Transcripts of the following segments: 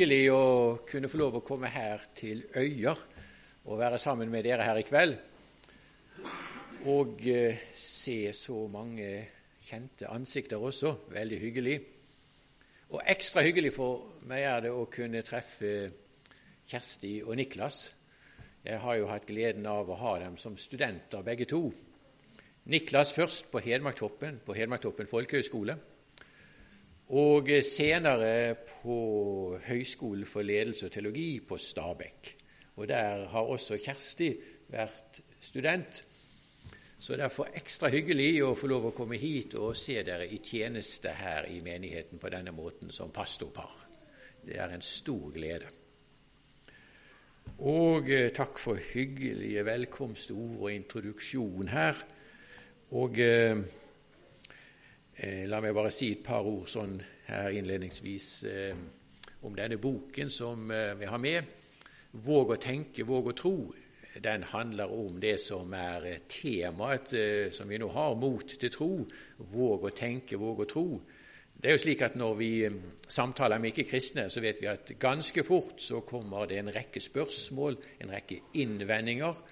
hyggelig å kunne få lov å komme her til Øyer og være sammen med dere her i kveld. Og eh, se så mange kjente ansikter også. Veldig hyggelig. Og ekstra hyggelig for meg er det å kunne treffe Kjersti og Niklas. Jeg har jo hatt gleden av å ha dem som studenter, begge to. Niklas først på Hedmarktoppen, på Hedmarktoppen folkehøgskole og senere på Høgskolen for ledelse og teologi på Stabekk. Og Der har også Kjersti vært student. Så det er derfor ekstra hyggelig å få lov å komme hit og se dere i tjeneste her i menigheten på denne måten som pastorpar. Det er en stor glede. Og eh, takk for hyggelige velkomstord og introduksjon her. Og eh, Eh, la meg bare si et par ord sånn her innledningsvis eh, om denne boken som eh, vi har med. 'Våg å tenke, våg å tro'. Den handler om det som er temaet eh, som vi nå har, mot til tro. Våg å tenke, våg å tro. Det er jo slik at Når vi eh, samtaler med ikke-kristne, så vet vi at ganske fort så kommer det en rekke spørsmål, en rekke innvendinger.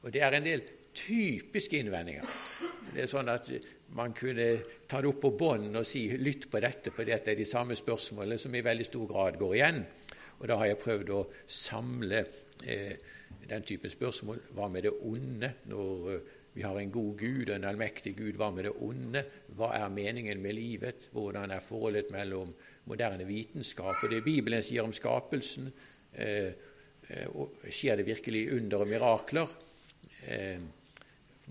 Og det er en del typiske innvendinger. Det er sånn at man kunne ta det opp på bånd og si 'lytt på dette', for dette er de samme spørsmålene som i veldig stor grad går igjen. Og Da har jeg prøvd å samle eh, den typen spørsmål. Hva med det onde? Når eh, vi har en god Gud, en allmektig Gud, hva med det onde? Hva er meningen med livet? Hvordan er forholdet mellom moderne vitenskap og det Bibelen sier om skapelsen? Eh, eh skjer det virkelig under og mirakler? Eh,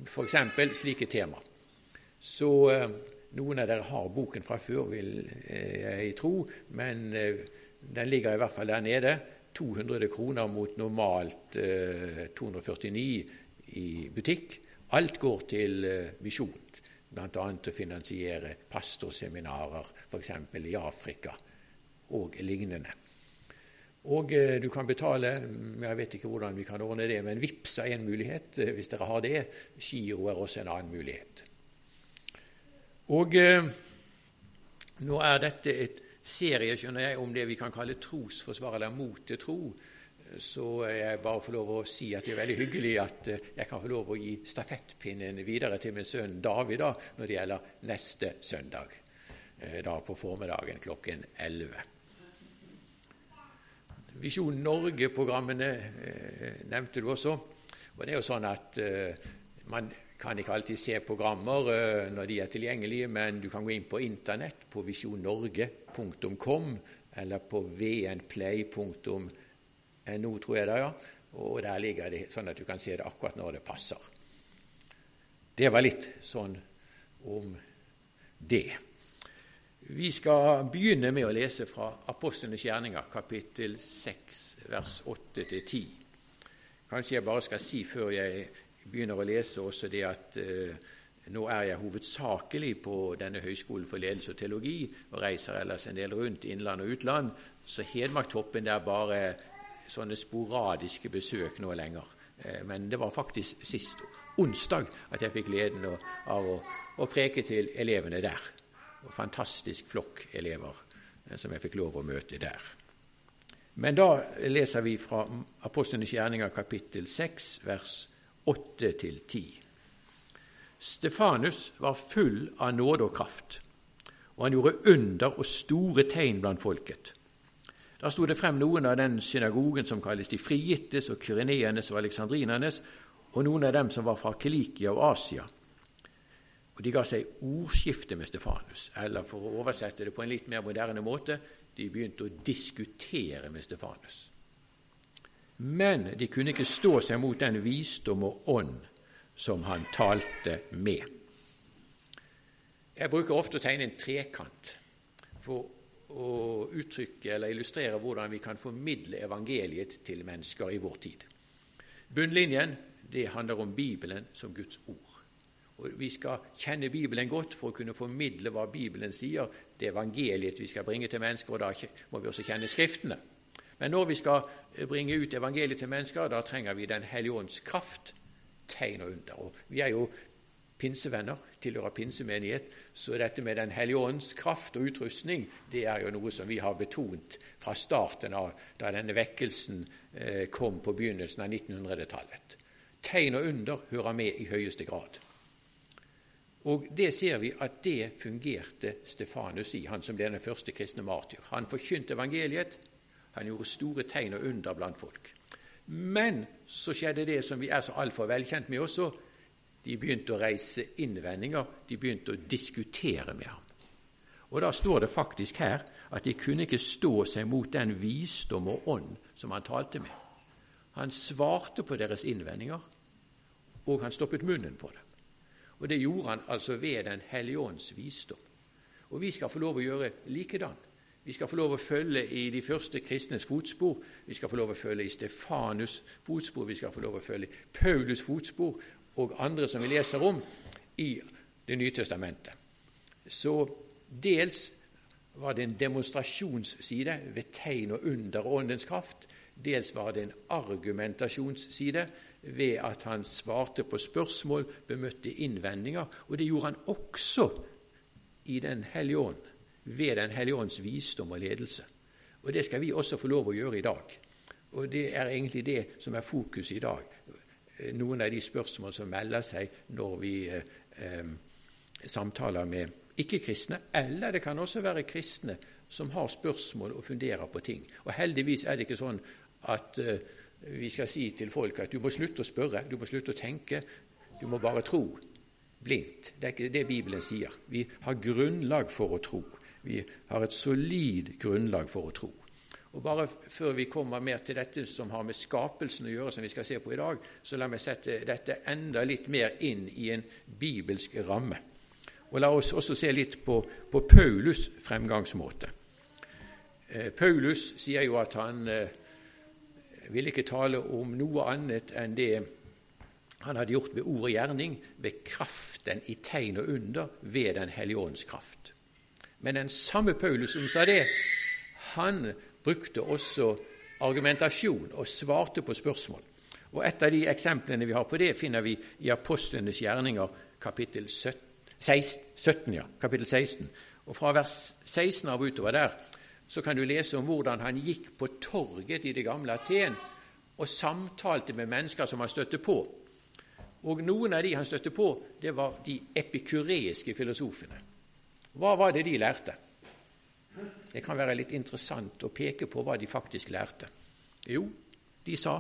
F.eks. slike temaer. Så eh, noen av dere har boken fra før, vil eh, jeg tro, men eh, den ligger i hvert fall der nede. 200 kroner mot normalt 249 i butikk. Alt går til misjon, bl.a. til å finansiere pastorseminarer f.eks. i Afrika og lignende. Og du kan betale Jeg vet ikke hvordan vi kan ordne det, men VIPS er en mulighet hvis dere har det. Giro er også en annen mulighet. Og eh, nå er dette et serie skjønner jeg, om det vi kan kalle trosforsvar, eller mot til tro. Så jeg bare får lov å si at det er veldig hyggelig at eh, jeg kan få lov å gi stafettpinnen videre til min sønn David da, når det gjelder neste søndag, eh, da på formiddagen klokken 11. Visjon Norge-programmene eh, nevnte du også. Og det er jo sånn at man kan ikke alltid se programmer uh, når de er tilgjengelige, men du kan gå inn på Internett på visjonnorge.com eller på vnplay.no, tror jeg det er, ja. og der ligger det sånn at du kan se det akkurat når det passer. Det var litt sånn om det. Vi skal begynne med å lese fra Apostlenes gjerninger, kapittel 6, vers 8-10. Kanskje jeg bare skal si før jeg begynner å lese også det at eh, nå er jeg hovedsakelig på denne Høgskolen for ledelse og teologi og reiser ellers en del rundt innland og utland, så Hedmarktoppen det er bare sånne sporadiske besøk nå lenger. Eh, men det var faktisk sist onsdag at jeg fikk gleden av å, å preke til elevene der. Og fantastisk flokk elever eh, som jeg fikk lov å møte der. Men da leser vi fra Apostlenes gjerninger kapittel 6, vers 8-10. Stefanus var full av nåde og kraft, og han gjorde under og store tegn blant folket. Da sto det frem noen av den synagogen som kalles de frigittes og kyreneernes og aleksandrinernes, og noen av dem som var fra Kelikia og Asia. Og De ga seg ordskifte med Stefanus, eller for å oversette det på en litt mer moderne måte, de begynte å diskutere med Stefanus. Men de kunne ikke stå seg mot den visdom og ånd som han talte med. Jeg bruker ofte å tegne en trekant for å uttrykke eller illustrere hvordan vi kan formidle evangeliet til mennesker i vår tid. Bunnlinjen det handler om Bibelen som Guds ord. Og Vi skal kjenne Bibelen godt for å kunne formidle hva Bibelen sier, det evangeliet vi skal bringe til mennesker, og da må vi også kjenne Skriftene. Men når vi skal eh, bringe ut evangeliet til mennesker, da trenger vi Den hellige ånds kraft, tegn og under. Og vi er jo pinsevenner, tilhører pinsemenighet, så dette med Den hellige ånds kraft og utrustning det er jo noe som vi har betont fra starten av da denne vekkelsen eh, kom på begynnelsen av 1900-tallet. Tegn og under hører med i høyeste grad. Og det ser vi at det fungerte Stefanus i, han som ble den første kristne martyr. Han forkynte evangeliet, han gjorde store tegn og under blant folk. Men så skjedde det som vi er så altfor velkjent med også. De begynte å reise innvendinger, de begynte å diskutere med ham. Og Da står det faktisk her at de kunne ikke stå seg mot den visdom og ånd som han talte med. Han svarte på deres innvendinger, og han stoppet munnen på dem. Og det gjorde han altså ved Den hellige ånds visdom. Og vi skal få lov å gjøre likedan. Vi skal få lov å følge i de første kristnes fotspor. Vi skal få lov å følge i Stefanus' fotspor, vi skal få lov å følge i Paulus' fotspor og andre som vi leser om i Det nye testamentet. Så dels var det en demonstrasjonsside ved tegn og under åndens kraft. Dels var det en argumentasjonsside ved at han svarte på spørsmål, bemøtte innvendinger. Og det gjorde han også i Den hellige ånd, ved Den hellige ånds visdom og ledelse. Og det skal vi også få lov å gjøre i dag. Og det er egentlig det som er fokuset i dag. Noen av de spørsmål som melder seg når vi eh, eh, samtaler med ikke-kristne, eller det kan også være kristne som har spørsmål og funderer på ting. Og heldigvis er det ikke sånn at eh, vi skal si til folk at du må slutte å spørre, du må slutte å tenke, du må bare tro blindt. Det er ikke det Bibelen sier. Vi har grunnlag for å tro. Vi har et solid grunnlag for å tro. Og Bare før vi kommer mer til dette som har med skapelsen å gjøre, som vi skal se på i dag, så la meg sette dette enda litt mer inn i en bibelsk ramme. Og La oss også se litt på, på Paulus' fremgangsmåte. Eh, Paulus sier jo at han eh, vil ikke tale om noe annet enn det han hadde gjort ved ord og gjerning, ved kraften i tegn og under, ved Den hellige ånds kraft. Men den samme Paulus som sa det, han brukte også argumentasjon og svarte på spørsmål. Og Et av de eksemplene vi har på det, finner vi i Apostlenes gjerninger, kapittel 17, 17 ja, kapittel 16. Og Fra vers 16 av utover der så kan du lese om hvordan han gikk på torget i det gamle Aten og samtalte med mennesker som han støtte på. Og noen av de han støtte på, det var de epikureiske filosofene. Hva var det de lærte? Det kan være litt interessant å peke på hva de faktisk lærte. Jo, de sa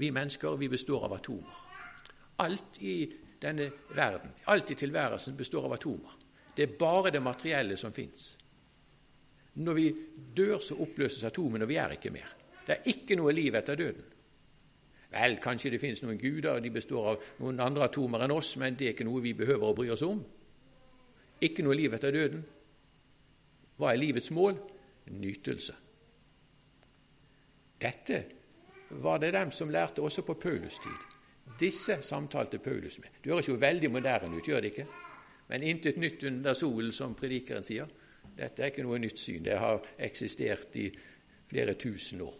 vi mennesker vi består av atomer. Alt i denne verden, alt i tilværelsen består av atomer. Det er bare det materielle som fins. Når vi dør, så oppløses atomene, og vi er ikke mer. Det er ikke noe liv etter døden. Vel, kanskje det finnes noen guder, og de består av noen andre atomer enn oss, men det er ikke noe vi behøver å bry oss om. Ikke noe liv etter døden. Hva er livets mål? Nytelse. Dette var det dem som lærte også på Paulus tid. Disse samtalte Paulus med. Det høres jo veldig moderne ut, gjør det ikke? Men intet nytt under solen, som predikeren sier. Dette er ikke noe nytt syn. Det har eksistert i flere tusen år.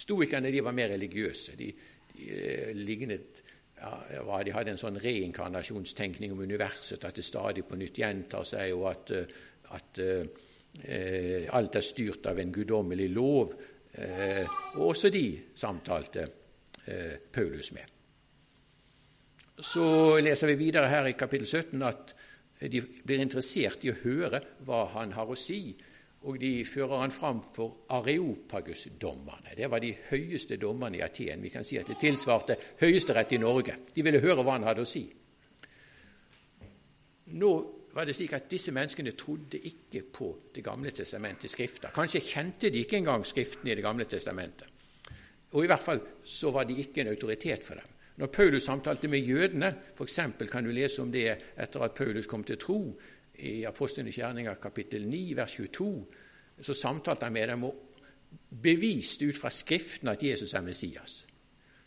Stoikerne de var mer religiøse. De, de, eh, lignet, ja, de hadde en sånn reinkarnasjonstenkning om universet, at det stadig på nytt gjentar seg, og at, eh, at eh, alt er styrt av en guddommelig lov. Eh, og også de samtalte eh, Paulus med. Så leser vi videre her i kapittel 17 at de blir interessert i å høre hva han har å si, og de fører han fram for Areopagus-dommerne. Det var de høyeste dommerne i Aten. Vi kan si at det tilsvarte Høyesterett i Norge. De ville høre hva han hadde å si. Nå var det slik at disse menneskene trodde ikke på Det gamle testamentets skrifter. Kanskje kjente de ikke engang Skriftene i Det gamle testamentet. Og i hvert fall så var de ikke en autoritet for dem. Når Paulus samtalte med jødene, f.eks. kan du lese om det etter at Paulus kom til tro, i Apostlenes gjerninger kapittel 9, vers 22, så samtalte han med dem og beviste ut fra Skriften at Jesus er Messias.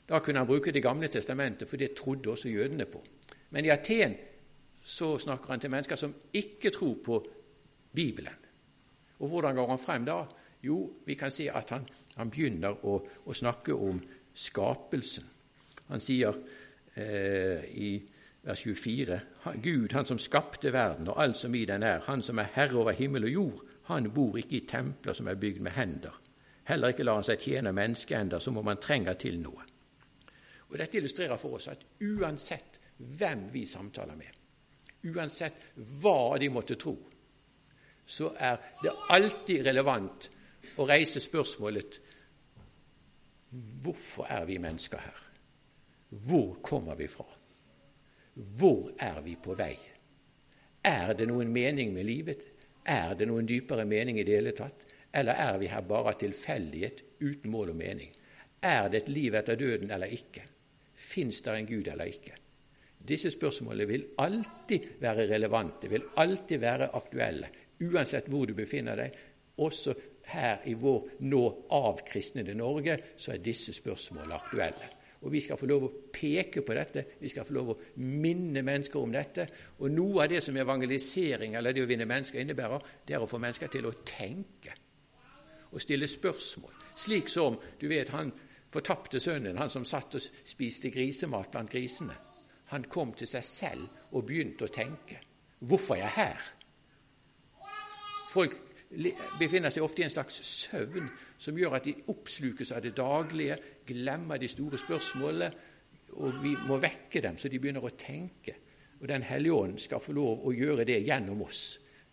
Da kunne han bruke Det gamle testamentet, for det trodde også jødene på. Men i Aten så snakker han til mennesker som ikke tror på Bibelen. Og hvordan går han frem da? Jo, vi kan si at han, han begynner å, å snakke om skapelsen. Han sier eh, i vers 24. Gud, han som skapte verden og alt som i den er, han som er herre over himmel og jord, han bor ikke i templer som er bygd med hender. Heller ikke lar han seg tjene menneskeender som om han trenger til noe. Og Dette illustrerer for oss at uansett hvem vi samtaler med, uansett hva de måtte tro, så er det alltid relevant å reise spørsmålet hvorfor er vi mennesker her? Hvor kommer vi fra? Hvor er vi på vei? Er det noen mening med livet? Er det noen dypere mening i det hele tatt? Eller er vi her bare av tilfeldighet, uten mål og mening? Er det et liv etter døden eller ikke? Fins det en Gud eller ikke? Disse spørsmålene vil alltid være relevante, vil alltid være aktuelle, uansett hvor du befinner deg. Også her i vår nå avkristnede Norge så er disse spørsmålene aktuelle. Og Vi skal få lov å peke på dette, vi skal få lov å minne mennesker om dette. Og Noe av det som evangelisering eller det å vinne mennesker innebærer, det er å få mennesker til å tenke og stille spørsmål. Slik som du vet han fortapte sønnen, han som satt og spiste grisemat blant grisene. Han kom til seg selv og begynte å tenke. Hvorfor er jeg her? Folk befinner seg ofte i en slags søvn som gjør at de oppslukes av det daglige, glemmer de store spørsmålene, og vi må vekke dem så de begynner å tenke. Og Den hellige ånd skal få lov å gjøre det gjennom oss.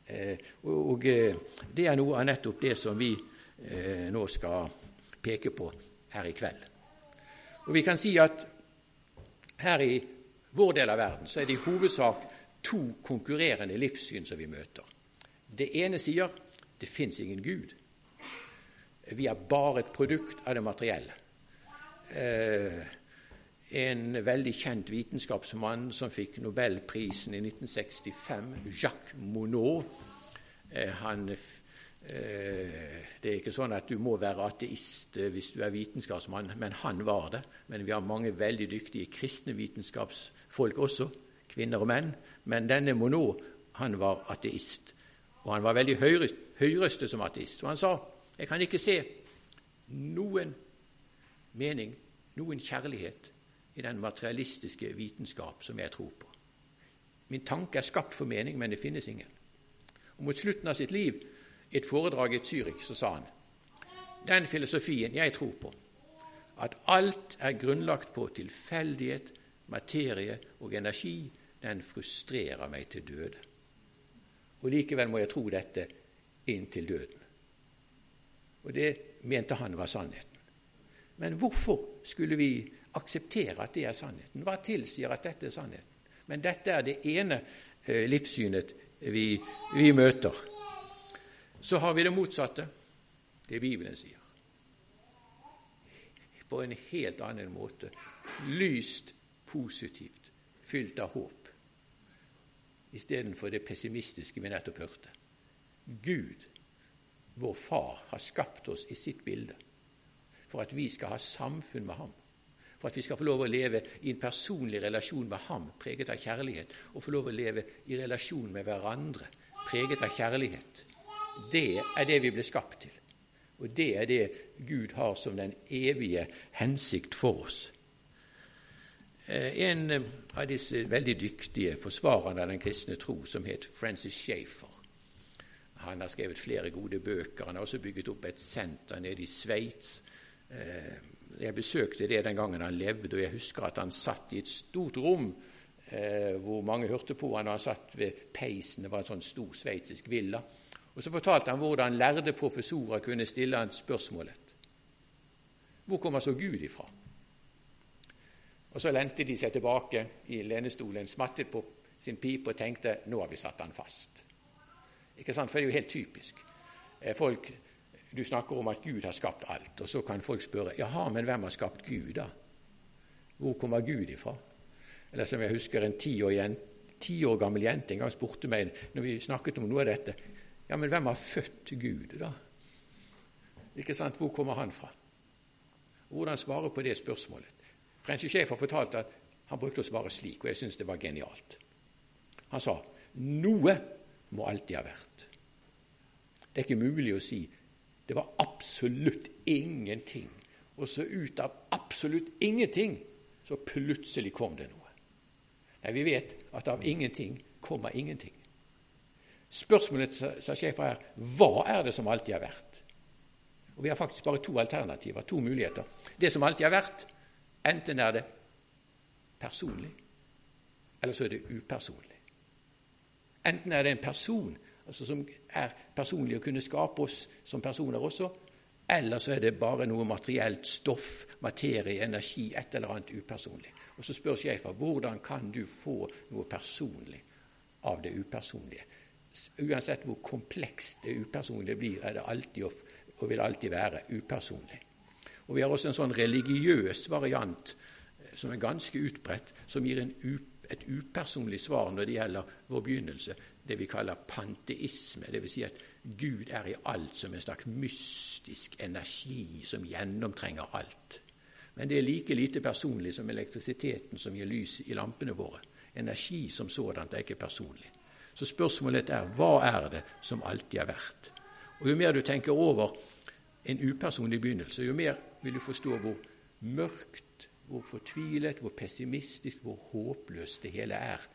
Eh, og eh, Det er noe av nettopp det som vi eh, nå skal peke på her i kveld. Og Vi kan si at her i vår del av verden så er det i hovedsak to konkurrerende livssyn som vi møter. Det ene sier det fins ingen Gud. Vi er bare et produkt av det materielle. Eh, en veldig kjent vitenskapsmann som fikk nobelprisen i 1965, Jacques Monod, eh, han, eh, Det er ikke sånn at du må være ateist hvis du er vitenskapsmann, men han var det. Men vi har mange veldig dyktige kristne vitenskapsfolk også, kvinner og menn. Men denne Monod han var ateist. Og han var veldig høyrøstet som ateist. Og han sa jeg kan ikke se noen mening, noen kjærlighet, i den materialistiske vitenskap som jeg tror på. Min tanke er skapt for mening, men det finnes ingen. Og Mot slutten av sitt liv, et foredrag i Zürich, så sa han den filosofien jeg tror på, at alt er grunnlagt på tilfeldighet, materie og energi, den frustrerer meg til døde. Og likevel må jeg tro dette inntil døden. Og det mente han var sannheten. Men hvorfor skulle vi akseptere at det er sannheten? Hva tilsier at dette er sannheten? Men dette er det ene eh, livssynet vi, vi møter. Så har vi det motsatte, det Bibelen sier. På en helt annen måte. Lyst, positivt, fylt av håp istedenfor det pessimistiske vi nettopp hørte. Gud, vår Far, har skapt oss i sitt bilde for at vi skal ha samfunn med ham. For at vi skal få lov å leve i en personlig relasjon med ham, preget av kjærlighet, og få lov å leve i relasjon med hverandre, preget av kjærlighet. Det er det vi ble skapt til. Og det er det Gud har som den evige hensikt for oss. Eh, en eh, av disse veldig dyktige forsvarerne av den kristne tro, som het Francis Schaefer. Han har skrevet flere gode bøker. Han har også bygget opp et senter nede i Sveits. Eh, jeg besøkte det den gangen han levde, og jeg husker at han satt i et stort rom hvor mange hørte på han, og han satt ved peisen. Det var en sånn stor sveitsisk villa. Og Så fortalte han hvordan lærde professorer kunne stille han spørsmålet Hvor kommer så Gud ifra? Og Så lente de seg tilbake i lenestolen, smattet på sin pipe og tenkte nå har vi satt han fast. Ikke sant? For det er jo helt typisk. Eh, folk, Du snakker om at Gud har skapt alt, og så kan folk spørre jaha, men hvem har skapt Gud, da? Hvor kommer Gud ifra? Eller som jeg husker en ti år, ti år gammel jente en gang spurte meg når vi snakket om noe av dette ja, men hvem har født Gud, da? Ikke sant? Hvor kommer han fra? Hvordan svare på det spørsmålet? Francis Schäfer fortalte at han brukte å svare slik, og jeg syns det var genialt. Han sa noe må alltid ha vært. Det er ikke mulig å si det var absolutt ingenting, og så ut av absolutt ingenting så plutselig kom det noe. Nei, vi vet at av ingenting kommer ingenting. Spørsmålet sa sjefen er hva er det som alltid har vært? Og Vi har faktisk bare to alternativer, to muligheter. Det som alltid har vært, enten er det personlig, eller så er det upersonlig. Enten er det en person altså som er personlig å kunne skape oss som personer også, eller så er det bare noe materielt stoff, materie, energi, et eller annet upersonlig. Og Så spør sjefen hvordan kan du få noe personlig av det upersonlige. Uansett hvor komplekst det upersonlige blir, er det alltid og, og vil alltid være upersonlig. Og Vi har også en sånn religiøs variant eh, som er ganske utbredt, som gir et upersonlig svar når det gjelder vår begynnelse det vi kaller panteisme, dvs. Si at Gud er i alt som en slags mystisk energi som gjennomtrenger alt. Men det er like lite personlig som elektrisiteten som gir lys i lampene våre. Energi som sådant er ikke personlig. Så spørsmålet er hva er det som alltid har vært? Og Jo mer du tenker over en upersonlig begynnelse, jo mer vil du forstå hvor mørkt, hvor fortvilet, hvor pessimistisk, hvor håpløst det hele er.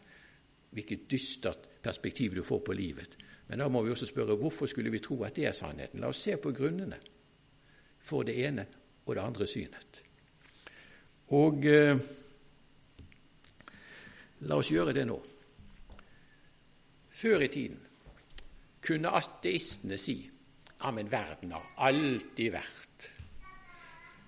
Hvilket dystert perspektiv du får på livet. Men da må vi også spørre hvorfor skulle vi tro at det er sannheten? La oss se på grunnene for det ene og det andre synet. Og eh, la oss gjøre det nå. Før i tiden kunne ateistene si ja, men verden har alltid vært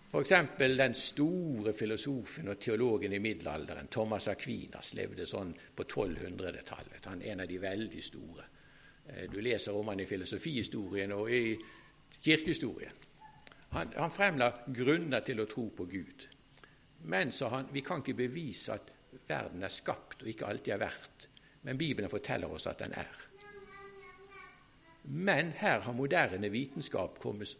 F.eks. den store filosofen og teologen i middelalderen, Thomas Aquinas, levde sånn på 1200-tallet. Han er en av de veldig store. Eh, du leser om han i filosofihistorien og i kirkehistorien. Han, han fremla grunner til å tro på Gud. Men, sa han, vi kan ikke bevise at verden er skapt og ikke alltid har vært. Men Bibelen forteller oss at den er. Men her har moderne vitenskap kommet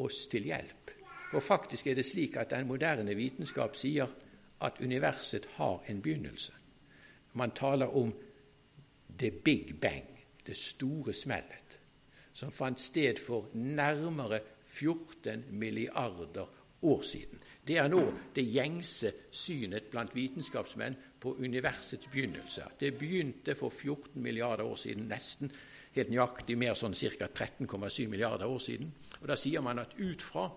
oss til hjelp. For faktisk er det slik at den moderne vitenskap sier at universet har en begynnelse. Man taler om the big bang, det store smellet, som fant sted for nærmere 14 milliarder år siden. Det er nå det gjengse synet blant vitenskapsmenn på universets begynnelse. Det begynte for 14 milliarder år siden, nesten helt nøyaktig mer sånn ca. 13,7 milliarder år siden. Og Da sier man at ut fra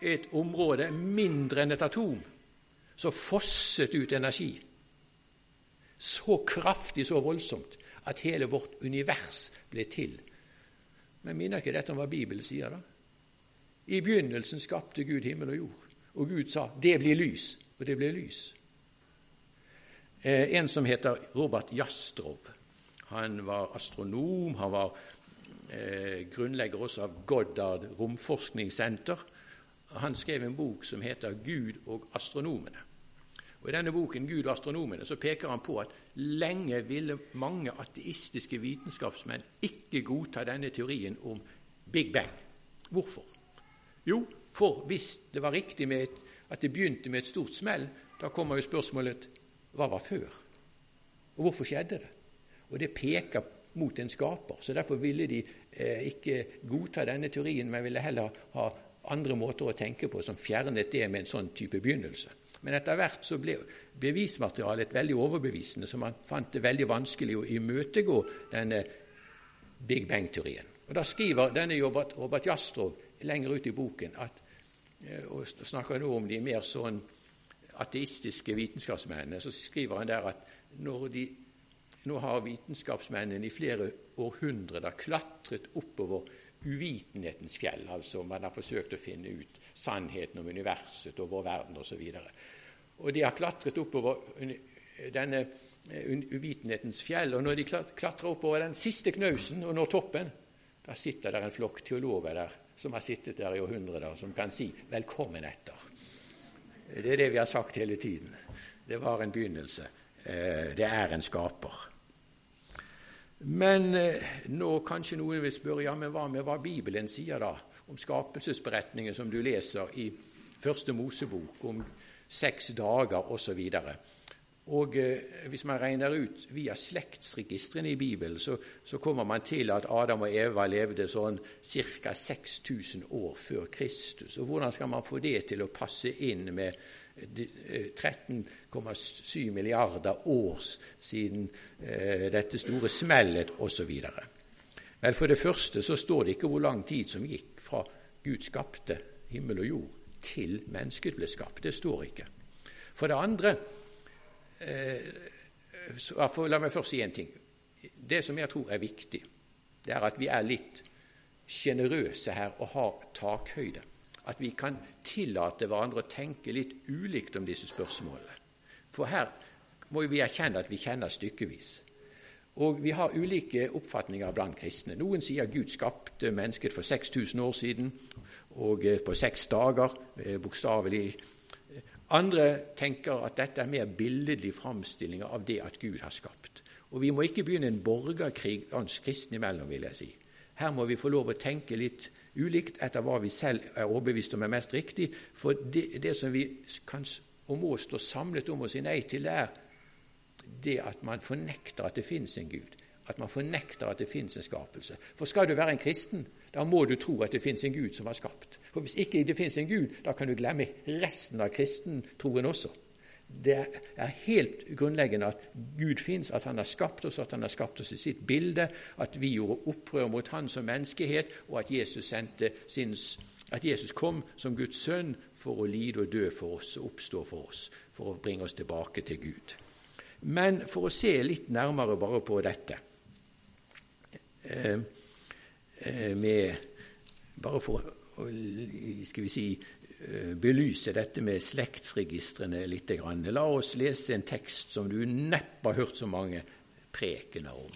et område mindre enn et atom, så fosset ut energi. Så kraftig, så voldsomt, at hele vårt univers ble til. Men minner ikke dette om hva Bibelen sier, da? I begynnelsen skapte Gud himmel og jord, og Gud sa 'det blir lys', og det ble lys. Eh, en som heter Robert Jastrov. Han var astronom, han var eh, grunnlegger også av Goddard romforskningssenter han skrev en bok som heter 'Gud og astronomene'. Og I denne boken Gud og astronomene, så peker han på at lenge ville mange ateistiske vitenskapsmenn ikke godta denne teorien om Big Bang. Hvorfor? Jo, for hvis det var riktig et, at det begynte med et stort smell, da kommer jo spørsmålet hva var før? Og hvorfor skjedde det? Og det peker mot en skaper, så derfor ville de eh, ikke godta denne teorien, men ville heller ha andre måter å tenke på som fjernet det med en sånn type begynnelse. Men etter hvert så ble bevismaterialet veldig overbevisende, så man fant det veldig vanskelig å imøtegå denne Big Bang-teorien. Og Da skriver denne Robert, Robert Jastrov lenger ut i boken at, eh, og snakker nå om de mer sånn ateistiske vitenskapsmennene, så skriver han der at når de, nå har vitenskapsmennene i flere århundrer klatret oppover uvitenhetens fjell. Altså man har forsøkt å finne ut sannheten om universet og vår verden osv. Og, og de har klatret oppover denne eh, uvitenhetens fjell. Og når de klatrer oppover den siste knausen og når toppen, da sitter der en flokk teologer der som har sittet der i århundrer, som kan si 'velkommen etter'. Det er det vi har sagt hele tiden. Det var en begynnelse. Eh, det er en skaper. Men eh, nå kanskje noen vil spørre ja, men hva med hva Bibelen sier da om skapelsesberetningen som du leser i Første Mosebok, om seks dager osv. Og eh, Hvis man regner ut via slektsregistrene i Bibelen, så, så, kommer man til at Adam og Eva levde sånn ca. 6000 år før Kristus. Og Hvordan skal man få det til å passe inn med 13,7 eh, milliarder år siden eh, dette store smellet osv.? Vel, For det første så står det ikke hvor lang tid som gikk fra Gud skapte himmel og jord, til mennesket ble skapt. Det står ikke. For det andre Eh, så, La meg først si en ting. Det som jeg tror er viktig, det er at vi er litt sjenerøse her og har takhøyde. At vi kan tillate hverandre å tenke litt ulikt om disse spørsmålene. For her må vi erkjenne at vi kjenner stykkevis. Og vi har ulike oppfatninger blant kristne. Noen sier Gud skapte mennesket for 6000 år siden, og eh, på seks dager, eh, bokstavelig andre tenker at dette er mer billedlig framstilling av det at Gud har skapt. Og Vi må ikke begynne en borgerkrig oss kristne imellom, vil jeg si. Her må vi få lov å tenke litt ulikt etter hva vi selv er overbevist om er mest riktig. For det, det som vi kan og må stå samlet om å si nei til, er det at man fornekter at det finnes en Gud. At man fornekter at det finnes en skapelse. For skal du være en kristen, da må du tro at det finnes en Gud som har skapt. For Hvis ikke det finnes en Gud, da kan du glemme resten av kristentroen også. Det er helt grunnleggende at Gud fins, at Han har skapt oss, at Han har skapt oss i sitt bilde, at vi gjorde opprør mot Han som menneskehet, og at Jesus, sin, at Jesus kom som Guds sønn for å lide og dø for oss og oppstå for oss, for å bringe oss tilbake til Gud. Men for å se litt nærmere bare på dette eh, Eh, med Bare for å skal vi si, belyse dette med slektsregistrene litt. La oss lese en tekst som du neppe har hørt så mange prekener om.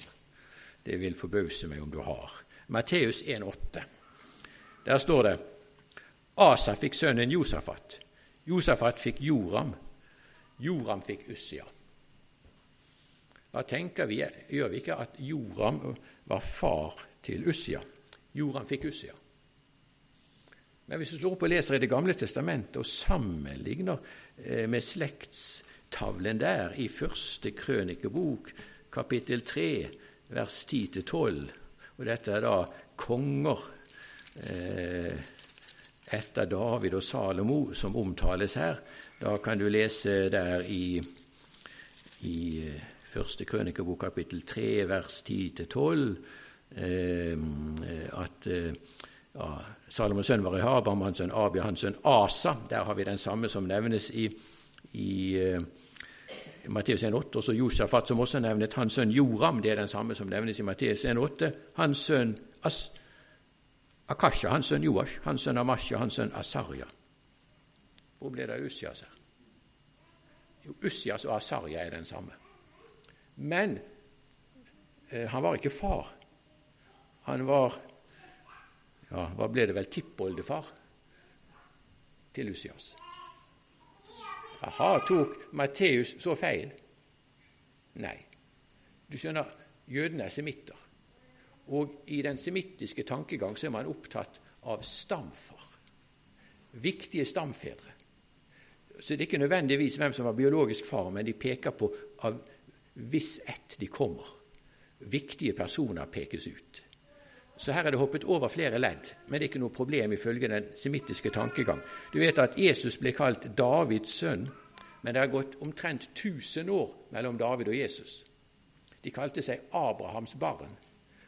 Det vil forbause meg om du har. Matteus 1,8. Der står det Asa fikk sønnen Josafat. Josafat fikk Joram. Joram fikk Ussia. Da tenker vi, gjør vi ikke at Joram var far til Ussia? Joram fikk Ussia. Men hvis du slår opp og leser i Det gamle testamentet og sammenligner eh, med slektstavlen der i første krønikebok, kapittel 3, vers 10-12, og dette er da konger eh, etter David og Salomo som omtales her, da kan du lese der i, i eh, første krønikebok, kapittel 3, vers 10-12 Ehm, eh, at eh, ja, Salomons sønn var Rehabam, hans sønn Abia, hans sønn Asa. Der har vi den samme som nevnes i, i uh, Matteus 1,8. Og så Josafat, som også nevnet hans sønn Joram. Det er den samme som nevnes i Matteus 1,8. Hans sønn As Akasha, hans sønn Joash, hans sønn Amasha, hans sønn Asarja. Hvor ble det av Ussias her? Jo, Ussias og Asarja er den samme. Men eh, han var ikke far han var ja, hva ble det vel tippoldefar til Lucias. Aha, tok Matteus så feil? Nei. Du skjønner, jødene er semitter. Og i den semittiske tankegang så er man opptatt av stamfar. Viktige stamfedre. Så det er ikke nødvendigvis hvem som var biologisk far, men de peker på av hvis ett de kommer. Viktige personer pekes ut. Så her er det hoppet over flere ledd, men det er ikke noe problem ifølge den semittiske tankegang. Du vet at Jesus ble kalt Davids sønn, men det har gått omtrent 1000 år mellom David og Jesus. De kalte seg Abrahams barn,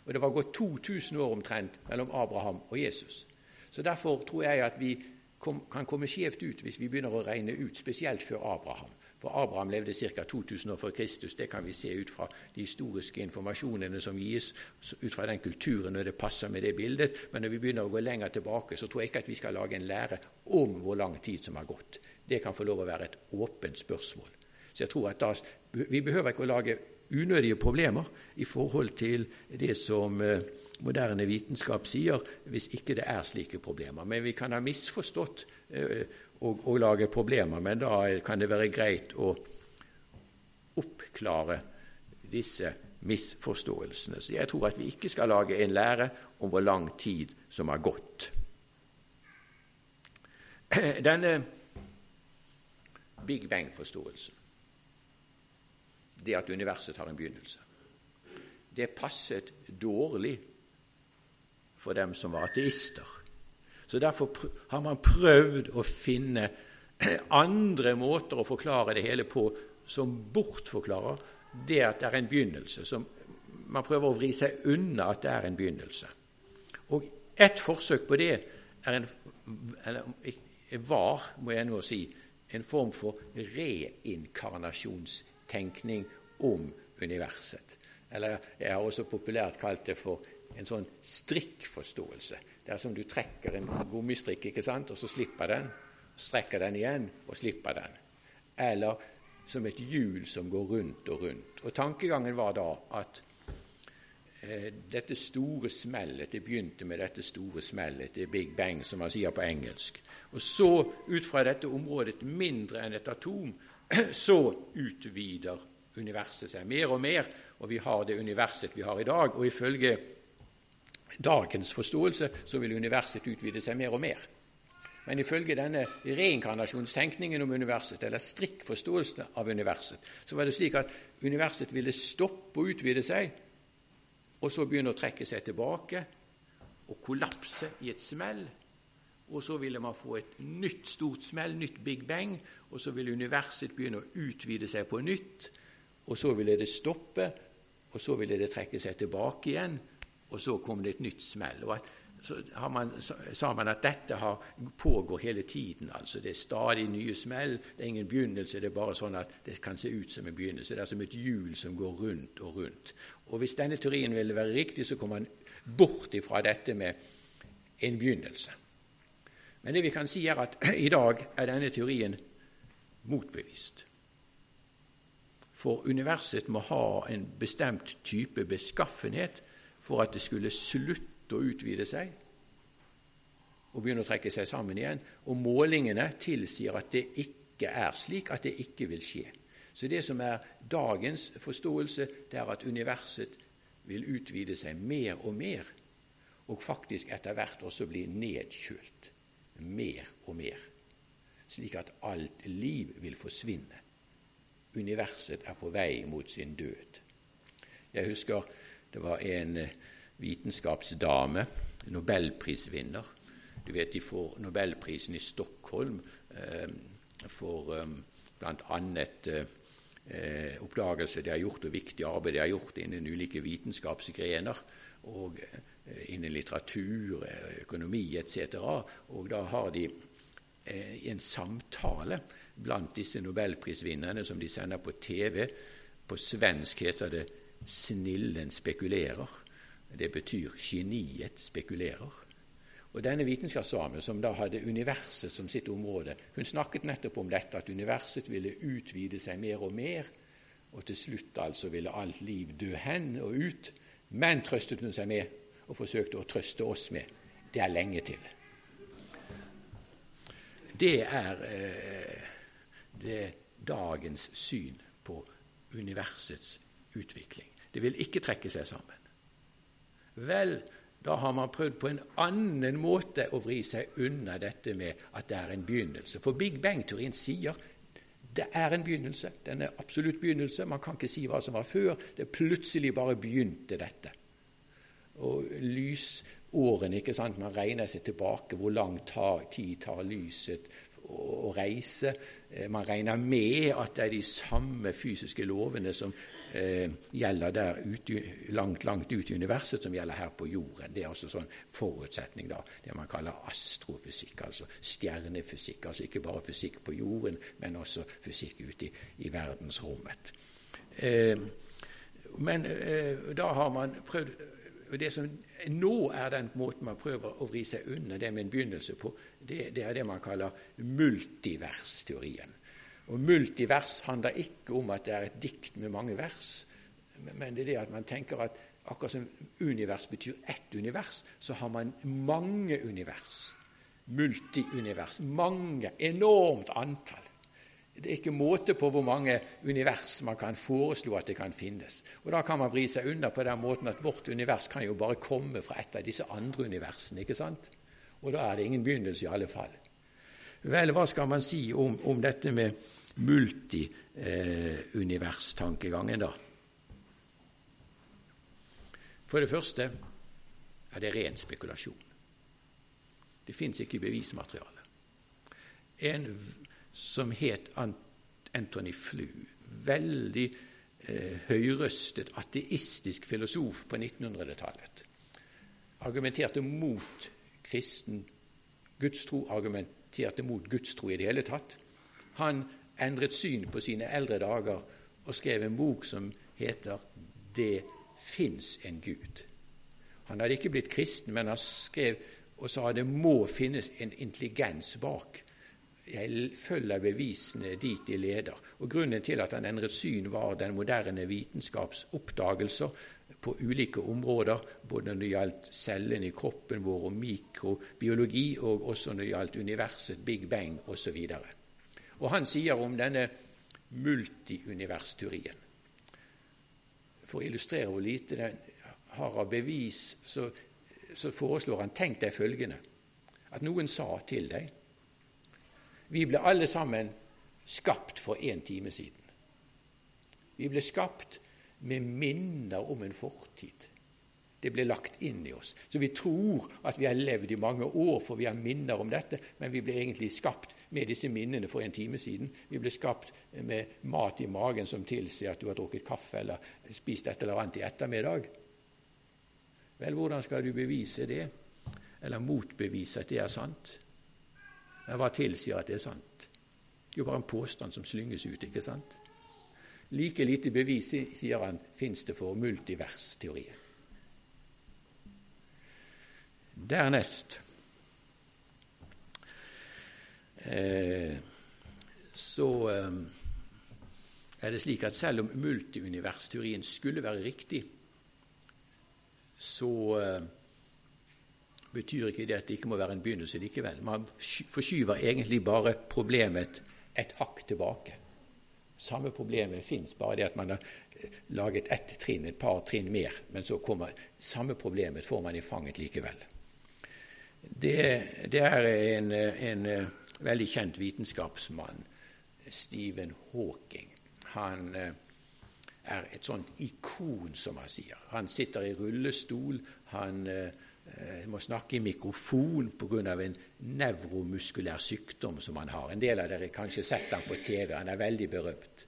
og det var gått 2000 år omtrent mellom Abraham og Jesus. Så Derfor tror jeg at vi kom, kan komme skjevt ut hvis vi begynner å regne ut, spesielt før Abraham. For Abraham levde ca. 2000 år før Kristus. Det kan vi se ut fra de historiske informasjonene som gis, ut fra den kulturen når det passer med det bildet. Men når vi begynner å gå lenger tilbake, så tror jeg ikke at vi skal lage en lære om hvor lang tid som har gått. Det kan få lov å være et åpent spørsmål. Så jeg tror at da, Vi behøver ikke å lage unødige problemer i forhold til det som eh, moderne vitenskap sier, hvis ikke det er slike problemer. Men vi kan ha misforstått eh, og, og lage problemer, men da kan det være greit å oppklare disse misforståelsene. Så jeg tror at vi ikke skal lage en lære om hvor lang tid som har gått. Denne Big Bang-forståelsen det at universet har en begynnelse. Det passet dårlig for dem som var ateister. Så Derfor har man prøvd å finne andre måter å forklare det hele på som bortforklarer det at det er en begynnelse. Som man prøver å vri seg unna at det er en begynnelse. Og ett forsøk på det er en, var, må jeg nå si, en form for reinkarnasjonstenkning om universet. Eller jeg har også populært kalt det for en sånn strikkforståelse. Det er som du trekker en gummistrikk, ikke sant, og så slipper den. Strekker den igjen og slipper den. Eller som et hjul som går rundt og rundt. Og Tankegangen var da at eh, dette store smellet Det begynte med dette store smellet, det er Big Bang, som man sier på engelsk. Og så, ut fra dette området mindre enn et atom, så utvider universet seg mer og mer, og vi har det universet vi har i dag. Og ifølge dagens forståelse så vil universet utvide seg mer og mer. Men ifølge denne reinkarnasjonstenkningen om universet, eller strikkforståelsen av universet, så var det slik at universet ville stoppe å utvide seg, og så begynne å trekke seg tilbake og kollapse i et smell. Og så ville man få et nytt stort smell, nytt big bang, og så ville universet begynne å utvide seg på nytt. Og så ville det stoppe, og så ville det trekke seg tilbake igjen, og så kom det et nytt smell. Og at så man, sa man at dette har, pågår hele tiden. altså Det er stadig nye smell. Det er ingen begynnelse. Det er bare sånn at det kan se ut som en begynnelse. Det er som et hjul som går rundt og rundt. Og Hvis denne teorien ville være riktig, så kommer man bort ifra dette med en begynnelse. Men det vi kan si, er at i dag er denne teorien motbevist. For universet må ha en bestemt type beskaffenhet for at det skulle slutte å utvide seg og begynne å trekke seg sammen igjen. Og målingene tilsier at det ikke er slik, at det ikke vil skje. Så det som er dagens forståelse, det er at universet vil utvide seg mer og mer, og faktisk etter hvert også bli nedkjølt mer og mer, slik at alt liv vil forsvinne. Universet er på vei mot sin død. Jeg husker det var en vitenskapsdame, nobelprisvinner. Du vet de får nobelprisen i Stockholm eh, for eh, bl.a. Eh, oppdagelse de har gjort, og viktig arbeid de har gjort innen ulike vitenskapsgrener. Og eh, innen litteratur, eh, økonomi etc. Og da har de eh, en samtale blant disse nobelprisvinnerne som de sender på TV. På svensk heter det 'Snillen spekulerer'. Det betyr 'geniet spekulerer'. Og Denne vitenskapsdamen, som da hadde universet som sitt område, hun snakket nettopp om dette, at universet ville utvide seg mer og mer, og til slutt altså ville alt liv dø hen og ut. Men trøstet hun seg med, og forsøkte å trøste oss med, det er lenge til. Det er eh, det dagens syn på universets utvikling. Det vil ikke trekke seg sammen. Vel, da har man prøvd på en annen måte å vri seg unna dette med at det er en begynnelse. For Big Bang-teorien sier det er en begynnelse. Den er absolutt begynnelse. Man kan ikke si hva som var før. Det plutselig bare begynte, dette. Og lysårene, ikke sant? Man regner seg tilbake. Hvor lang tid tar lyset å reise. Eh, man regner med at det er de samme fysiske lovene som eh, gjelder der ute, langt, langt ut i universet, som gjelder her på jorden. Det er altså sånn forutsetning, da, det man kaller astrofysikk, altså stjernefysikk. Altså ikke bare fysikk på jorden, men også fysikk ute i, i verdensrommet. Eh, men eh, da har man prøvd det som nå er den måten man prøver å vri seg unna det med en begynnelse på, det, det er det man kaller multiversteorien. Og Multivers handler ikke om at det er et dikt med mange vers, men det er det at man tenker at akkurat som univers betyr ett univers, så har man mange univers. Multiunivers. Mange. Enormt antall. Det er ikke måte på hvor mange univers man kan foreslå at det kan finnes. Og Da kan man vri seg unna på den måten at vårt univers kan jo bare komme fra et av disse andre universene. ikke sant? Og da er det ingen begynnelse i alle fall. Vel, hva skal man si om, om dette med multiuniverstankegangen, da? For det første er det ren spekulasjon. Det fins ikke bevismateriale. En som het Anthony Flew, veldig eh, høyrøstet, ateistisk filosof på 1900-tallet, argumenterte mot kristen gudstro, argumenterte mot gudstro i det hele tatt. Han endret syn på sine eldre dager og skrev en bok som heter 'Det fins en Gud'. Han hadde ikke blitt kristen, men han skrev og sa det må finnes en intelligens bak. Jeg følger bevisene dit de leder. Og Grunnen til at han endret syn, var den moderne vitenskaps oppdagelser på ulike områder, både når det gjaldt cellene i kroppen vår og mikrobiologi, og også når det gjaldt universet, Big Bang osv. Og han sier om denne multiuniversteorien For å illustrere hvor lite den har av bevis, så, så foreslår han tenk deg følgende at noen sa til deg Vi ble alle sammen skapt for én time siden. Vi ble skapt med minner om en fortid. Det ble lagt inn i oss. Så vi tror at vi har levd i mange år, for vi har minner om dette, men vi ble egentlig skapt med disse minnene for en time siden. Vi ble skapt med mat i magen som tilsier at du har drukket kaffe eller spist et eller annet i ettermiddag. Vel, hvordan skal du bevise det, eller motbevise at det er sant? Hva tilsier at det er sant? Det er jo bare en påstand som slynges ut, ikke sant? Like lite bevis, sier han, fins det for multiversteorien. Dernest eh, så eh, er det slik at selv om multiuniversteorien skulle være riktig, så eh, betyr ikke det at det ikke må være en begynnelse likevel. Man forskyver egentlig bare problemet et hakk tilbake. Samme problemet fins, bare det at man har eh, laget ett trinn, et par trinn mer. Men så kommer samme problemet får man i fanget likevel. Det, det er en, en, eh, veldig kjent vitenskapsmann, Stephen Hawking. Han eh, er et sånt ikon, som han sier. Han sitter i rullestol. Han eh, må snakke i mikrofon pga. en nevromuskulær sykdom som han har. En del av dere har kanskje sett ham på TV. Han er veldig berømt.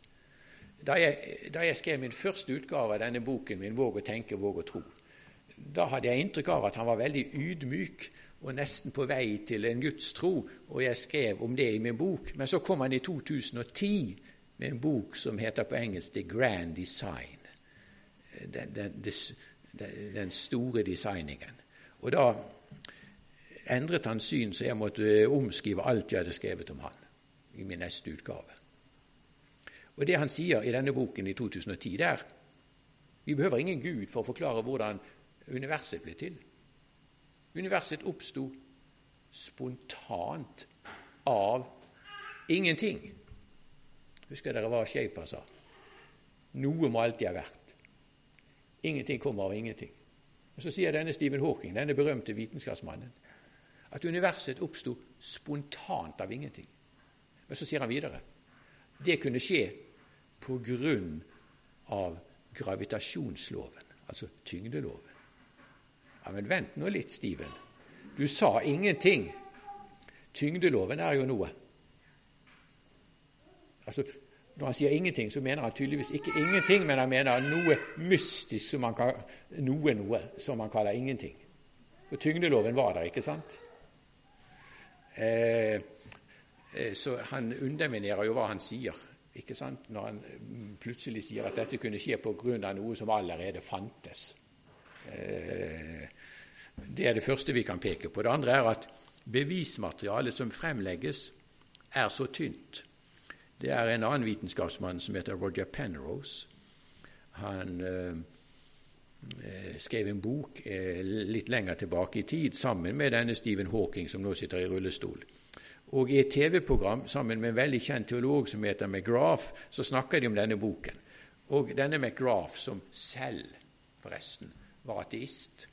Da jeg, da jeg, skrev min første utgave av denne boken min, 'Våg å tenke, våg å tro', da hadde jeg inntrykk av at han var veldig ydmyk og nesten på vei til en gudstro, og jeg skrev om det i min bok. Men så kom han i 2010 med en bok som heter på engelsk 'The Grand Design'. Den, den, den store designingen. Og da endret han syn, så jeg måtte omskrive alt jeg hadde skrevet om han i min neste utgave. Og Det han sier i denne boken i 2010, det er vi behøver ingen Gud for å forklare hvordan universet ble til. Universet oppsto spontant av ingenting. Husker dere hva Schaefer sa? Noe må alltid ha vært. Ingenting kommer av ingenting. Og Så sier denne Stephen Hawking, denne berømte vitenskapsmannen, at universet oppsto spontant av ingenting. Men så sier han videre det kunne skje på grunn av gravitasjonsloven, altså tyngdeloven. Ja, Men vent nå litt, Steven. Du sa ingenting. Tyngdeloven er jo noe. Altså, når han sier ingenting, så mener han tydeligvis ikke ingenting, men han mener noe mystisk, som kan, noe noe, som han kaller ingenting. For tyngdeloven var der, ikke sant? Eh, eh, så han underminerer jo hva han sier, ikke sant? når han mm, plutselig sier at dette kunne skje av noe som allerede fantes. Eh, det er det første vi kan peke på. Det andre er at bevismaterialet som fremlegges, er så tynt det er en annen vitenskapsmann som heter Roger Penrose. Han eh, eh, skrev en bok eh, litt lenger tilbake i tid sammen med denne Stephen Hawking, som nå sitter i rullestol. Og I et TV-program sammen med en veldig kjent teolog som heter McGrath, så snakker de om denne boken. Og denne McGrath, som selv forresten var ateist,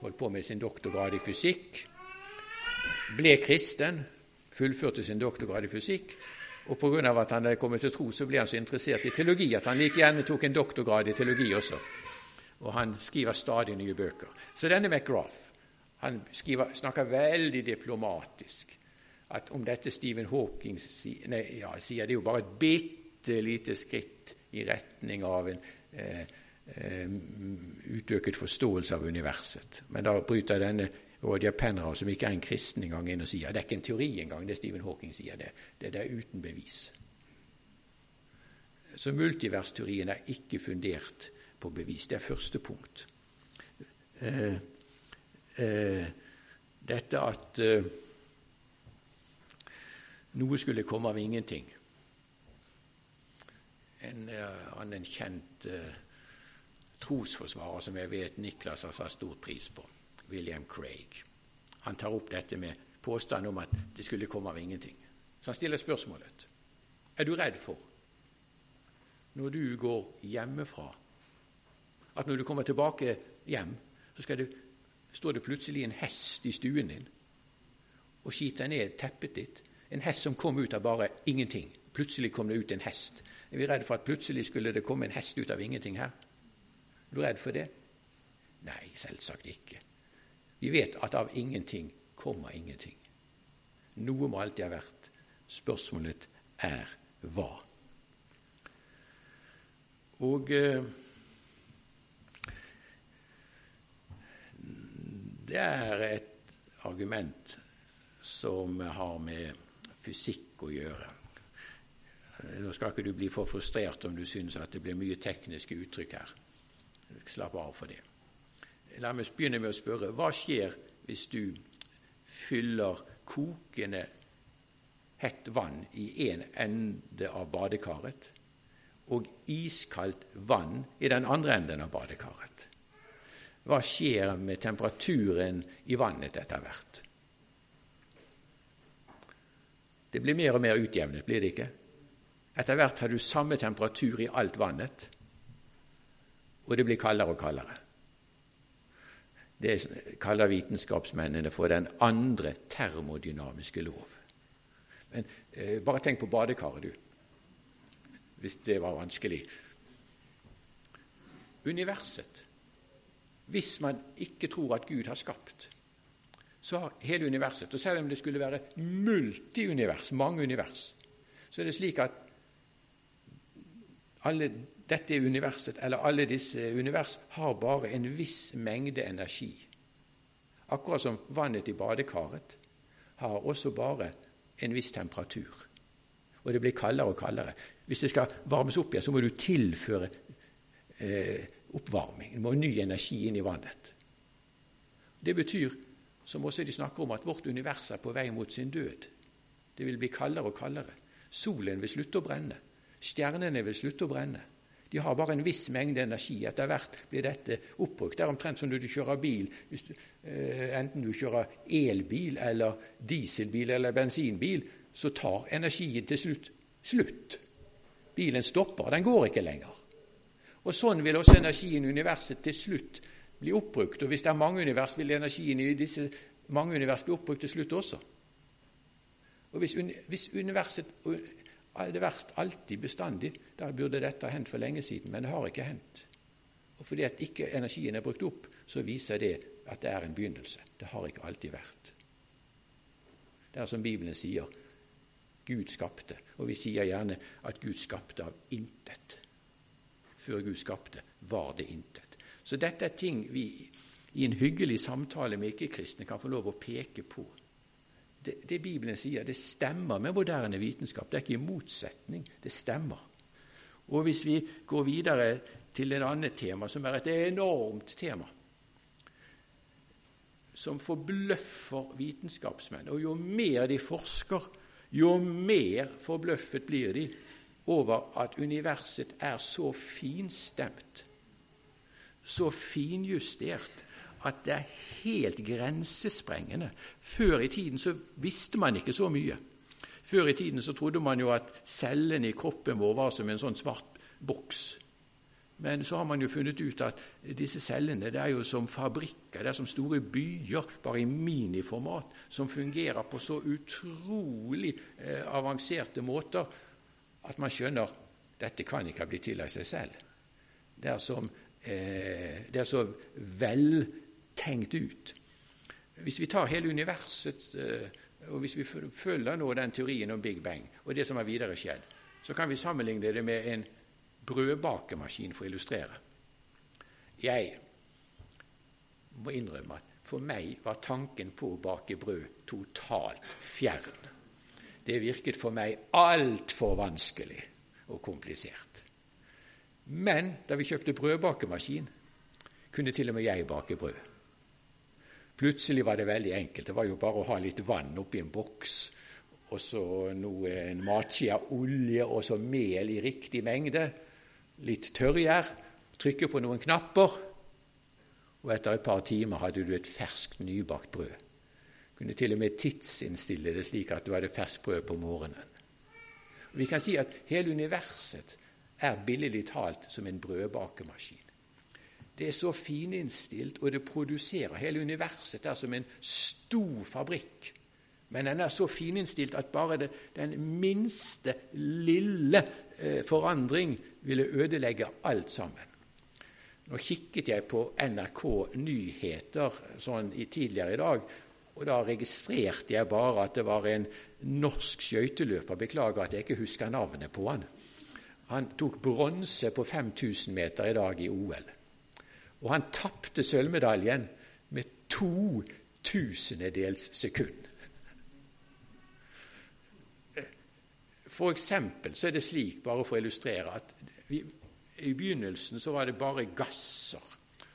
holdt på med sin doktorgrad i fysikk ble kristen, fullførte sin doktorgrad i fysikk, og pga. at han hadde kommet til tro, så ble han så interessert i teologi at han like gjerne tok en doktorgrad i teologi også. Og han skriver stadig nye bøker. Så denne McGrath han skriver, snakker veldig diplomatisk at om dette Stephen Hawking nei, ja, sier, det er jo bare et bitte lite skritt i retning av en eh, eh, utøket forståelse av universet. Men da bryter denne Roger Penrose, som ikke er en kristen engang, inn og sier det er ikke en teori engang, det Stephen Hawking sier. Det, det, det uten bevis. Så multiversteorien er ikke fundert på bevis. Det er første punkt. Eh, eh, dette at eh, noe skulle komme av ingenting. En uh, annen kjent uh, trosforsvarer som jeg vet Niklas har satt stor pris på, William Craig. Han tar opp dette med påstanden om at det skulle komme av ingenting. Så han stiller spørsmålet er du redd for, når du går hjemmefra, at når du kommer tilbake hjem, så det, står det plutselig en hest i stuen din og skiter ned teppet ditt? En hest som kom ut av bare ingenting. Plutselig kom det ut en hest. Er vi redd for at plutselig skulle det komme en hest ut av ingenting her? Er du redd for det? Nei, selvsagt ikke. Vi vet at av ingenting kommer ingenting. Noe må alltid ha vært. Spørsmålet er hva. Og eh, det er et argument som har med fysikk å gjøre. Nå skal ikke du bli for frustrert om du syns at det blir mye tekniske uttrykk her. Slapp av for det. La meg begynne med å spørre hva skjer hvis du fyller kokende hett vann i en ende av badekaret og iskaldt vann i den andre enden av badekaret? Hva skjer med temperaturen i vannet etter hvert? Det blir mer og mer utjevnet, blir det ikke? Etter hvert har du samme temperatur i alt vannet, og det blir kaldere og kaldere. Det kaller vitenskapsmennene for den andre termodynamiske lov. Men eh, bare tenk på badekaret, du, hvis det var vanskelig. Universet. Hvis man ikke tror at Gud har skapt, så har hele universet Og selv om det skulle være multiunivers, mange univers, så er det slik at alle dette universet, eller alle disse univers, har bare en viss mengde energi. Akkurat som vannet i badekaret har også bare en viss temperatur. Og det blir kaldere og kaldere. Hvis det skal varmes opp igjen, så må du tilføre eh, oppvarming. Du må ny energi inn i vannet. Det betyr, som også de snakker om, at vårt univers er på vei mot sin død. Det vil bli kaldere og kaldere. Solen vil slutte å brenne. Stjernene vil slutte å brenne. De har bare en viss mengde energi. Etter hvert blir dette oppbrukt. Det er omtrent som når du kjører bil, du, eh, enten du kjører elbil eller dieselbil eller bensinbil, så tar energien til slutt slutt. Bilen stopper, den går ikke lenger. Og Sånn vil også energien i universet til slutt bli oppbrukt. Og hvis det er mange univers, vil energien i disse mange univers bli oppbrukt til slutt også. Og Hvis, hvis universet hadde vært alltid bestandig, da burde dette ha hendt for lenge siden, men det har ikke hendt. Og fordi at ikke energien er brukt opp, så viser det at det er en begynnelse. Det har ikke alltid vært. Det er som Bibelen sier Gud skapte. Og vi sier gjerne at Gud skapte av intet. Før Gud skapte, var det intet. Så dette er ting vi i en hyggelig samtale med ikke-kristne kan få lov å peke på det, det, Bibelen sier, det stemmer med moderne vitenskap. Det er ikke i motsetning. Det stemmer. Og hvis vi går videre til et annet tema, som er et enormt tema, som forbløffer vitenskapsmenn, og jo mer de forsker, jo mer forbløffet blir de over at universet er så finstemt, så finjustert, at det er helt grensesprengende. Før i tiden så visste man ikke så mye. Før i tiden så trodde man jo at cellene i kroppen vår var som en sånn svart boks. Men så har man jo funnet ut at disse cellene det er jo som fabrikker, det er som store byer, bare i miniformat, som fungerer på så utrolig eh, avanserte måter at man skjønner dette kan ikke ha blitt til av seg selv. Det er, som, eh, det er så vel tenkt ut. Hvis vi tar hele universet, eh, og hvis vi følger nå den teorien om Big Bang og det som har videre skjedd, så kan vi sammenligne det med en brødbakemaskin for å illustrere. Jeg må innrømme at for meg var tanken på å bake brød totalt fjern. Det virket for meg altfor vanskelig og komplisert. Men da vi kjøpte brødbakemaskin, kunne til og med jeg bake brød. Plutselig var det veldig enkelt. Det var jo bare å ha litt vann oppi en boks, og så noe, en matskje olje og så mel i riktig mengde litt tørrgjær, trykke på noen knapper, og etter et par timer hadde du et ferskt, nybakt brød. Kunne til og med tidsinnstille det slik at du hadde ferskt brød på morgenen. Vi kan si at hele universet er billedlig talt som en brødbakemaskin. Det er så fininnstilt, og det produserer. Hele universet der som en stor fabrikk. Men den er så fininnstilt at bare det, den minste lille eh, forandring ville ødelegge alt sammen. Nå kikket jeg på NRK Nyheter sånn i, tidligere i dag, og da registrerte jeg bare at det var en norsk skøyteløper. Beklager at jeg ikke husker navnet på han. Han tok bronse på 5000 meter i dag i OL. Og han tapte sølvmedaljen med to tusendedels sekund. For eksempel så er det slik, bare for å illustrere, at vi, i begynnelsen så var det bare gasser.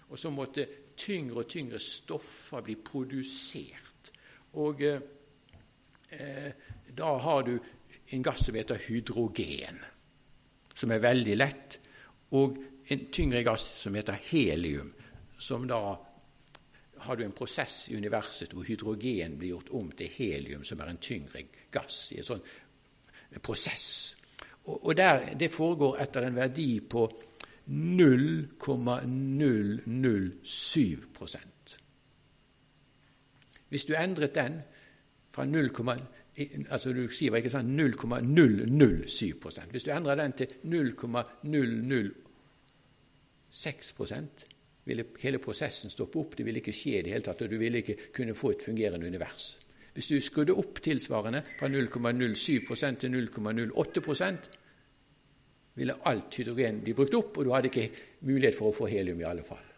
Og så måtte tyngre og tyngre stoffer bli produsert. Og eh, eh, da har du en gass som heter hydrogen, som er veldig lett, og en tyngre gass som heter helium, som da har du en prosess i universet hvor hydrogen blir gjort om til helium, som er en tyngre gass, i en sånn prosess. Og, og der, Det foregår etter en verdi på 0,007 Hvis du endret den fra 0, altså du sier ikke sant, 0,007 Hvis du endrer den til 0,006% ville hele prosessen stoppe opp. Det ville ikke skje i det hele tatt, og du ville ikke kunne få et fungerende univers. Hvis du skrudde opp tilsvarende fra 0,07% til 0,08% ville alt hydrogen bli brukt opp, og du hadde ikke mulighet for å få helium i alle fall.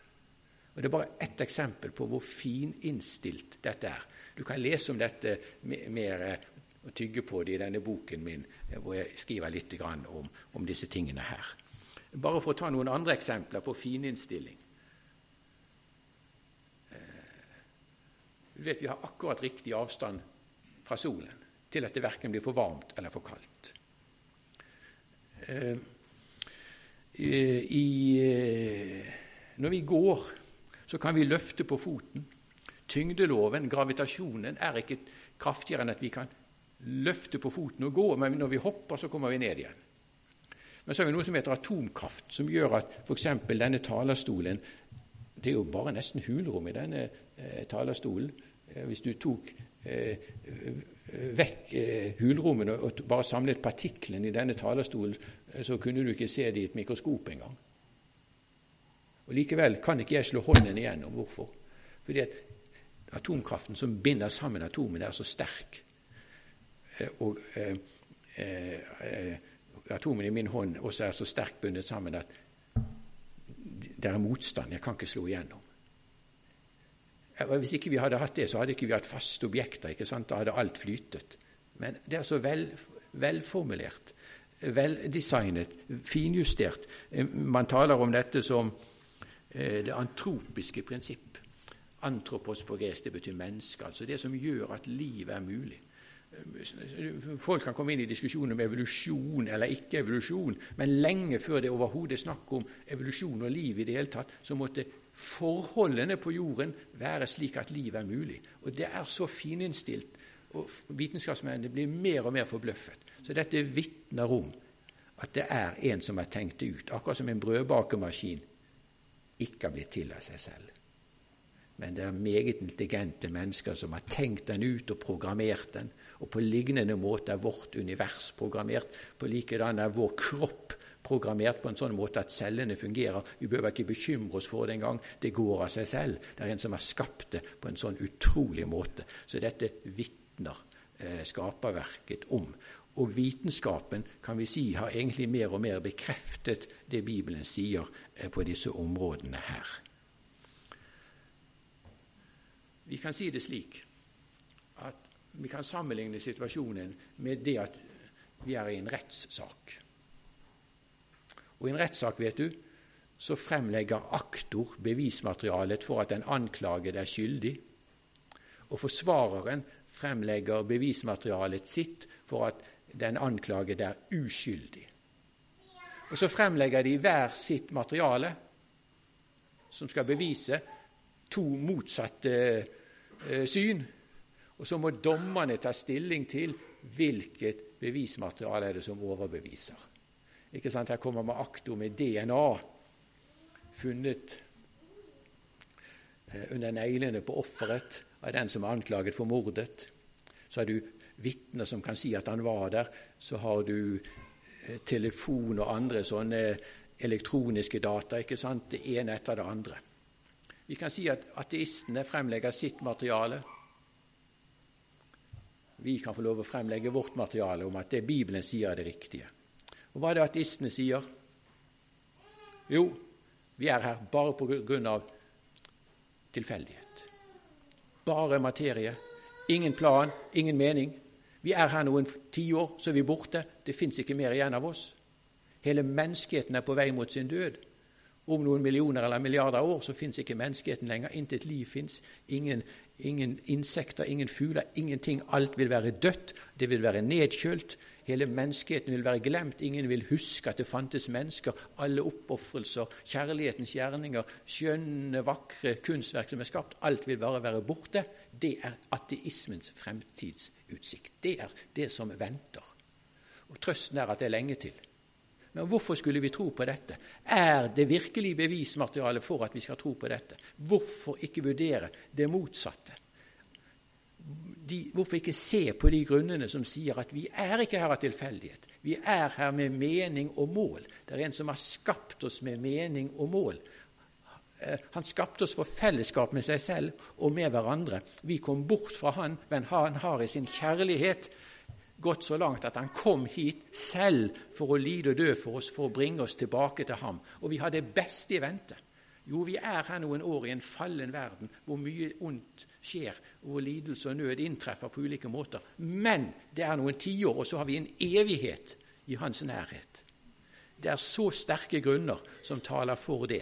Og Det er bare ett eksempel på hvor fininnstilt dette er. Du kan lese om dette mer og tygge på det i denne boken min, hvor jeg skriver litt om, om disse tingene her. Bare for å ta noen andre eksempler på fininnstilling. Du vet, Vi har akkurat riktig avstand fra solen til at det verken blir for varmt eller for kaldt. Eh, i, eh, når vi går, så kan vi løfte på foten. Tyngdeloven, gravitasjonen, er ikke kraftigere enn at vi kan løfte på foten og gå, men når vi hopper, så kommer vi ned igjen. Men så har vi noe som heter atomkraft, som gjør at f.eks. denne talerstolen Det er jo bare nesten hulrom i denne eh, talerstolen. Eh, hvis du tok eh, vekk eh, hulrommene og bare samlet partiklene i denne talerstolen, eh, så kunne du ikke se det i et mikroskop engang. Og Likevel kan ikke jeg slå hånden igjennom. Hvorfor? Fordi at atomkraften som binder sammen atomene, er så sterk. Eh, og eh, atomene i min hånd også er så sterkt bundet sammen at det er motstand. Jeg kan ikke slå igjennom. Hvis ikke vi hadde hatt det, så hadde ikke vi hatt faste objekter. ikke sant? Da hadde alt flytet. Men det er så vel, velformulert, veldesignet, finjustert. Man taler om dette som eh, det antropiske prinsipp. Antropos på gresk, det betyr menneske. Altså det som gjør at liv er mulig. Folk kan komme inn i diskusjonen om evolusjon eller ikke evolusjon, men lenge før det overhodet er snakk om evolusjon og liv i det hele tatt, så måtte forholdene på jorden være slik at liv er mulig. Og det er så fininnstilt, og vitenskapsmennene blir mer og mer forbløffet. Så dette vitner om at det er en som har tenkt det ut, akkurat som en brødbakemaskin ikke har blitt til av seg selv. Men det er meget intelligente mennesker som har tenkt den ut og programmert den. Og på lignende måte er vårt univers programmert. På likedan er vår kropp programmert på en sånn måte at cellene fungerer. Vi behøver ikke bekymre oss for det engang. Det går av seg selv. Det er en som har skapt det på en sånn utrolig måte. Så dette vitner eh, skaperverket om. Og vitenskapen kan vi si har egentlig mer og mer bekreftet det Bibelen sier eh, på disse områdene her. Vi kan si det slik at vi kan sammenligne situasjonen med det at vi er i en rettssak. Og I en rettssak vet du, så fremlegger aktor bevismaterialet for at den anklagede er skyldig, og forsvareren fremlegger bevismaterialet sitt for at den anklagede er uskyldig. Og Så fremlegger de hver sitt materiale, som skal bevise to motsatte eh, syn. Og så må dommerne ta stilling til hvilket bevismateriale er det som overbeviser. Ikke sant? Her kommer man akto med DNA funnet eh, under neglene på offeret av den som er anklaget for mordet. Så har du vitner som kan si at han var der. Så har du eh, telefon og andre sånne elektroniske data. ikke sant? Det ene etter det andre. Vi kan si at ateistene fremlegger sitt materiale. Vi kan få lov å fremlegge vårt materiale om at det Bibelen sier, er det riktige. Og hva er det ateistene sier? Jo, vi er her bare på grunn av tilfeldighet. Bare materie. Ingen plan, ingen mening. Vi er her noen tiår, så er vi borte. Det fins ikke mer igjen av oss. Hele menneskeheten er på vei mot sin død. Om noen millioner eller milliarder år så fins ikke menneskeheten lenger. Intet liv fins. Ingen, ingen, insekter, ingen fugler, ingenting. Alt vil være dødt. Det vil være nedkjølt. Hele menneskeheten vil være glemt. Ingen vil huske at det fantes mennesker. Alle oppofrelser, kjærlighetens gjerninger, skjønne, vakre kunstverk som er skapt, alt vil bare være borte. Det er ateismens fremtidsutsikt. Det er det som venter. Og Trøsten er at det er lenge til. Men hvorfor skulle vi tro på dette? Er det virkelig bevismateriale for at vi skal tro på dette? Hvorfor ikke vurdere det motsatte? De, hvorfor ikke se på de grunnene som sier at vi er ikke her av tilfeldighet? Vi er her med mening og mål. Det er en som har skapt oss med mening og mål. Eh, han skapte oss for fellesskap med seg selv og med hverandre. Vi kom bort fra han, men han har i sin kjærlighet gått så langt at han kom hit selv for å lide og dø for oss, for å bringe oss tilbake til ham. Og vi har det beste i vente. Jo, vi er her noen år i en fallen verden hvor mye ondt skjer, hvor lidelse og nød inntreffer på ulike måter. Men det er noen tiår, og så har vi en evighet i hans nærhet. Det er så sterke grunner som taler for det.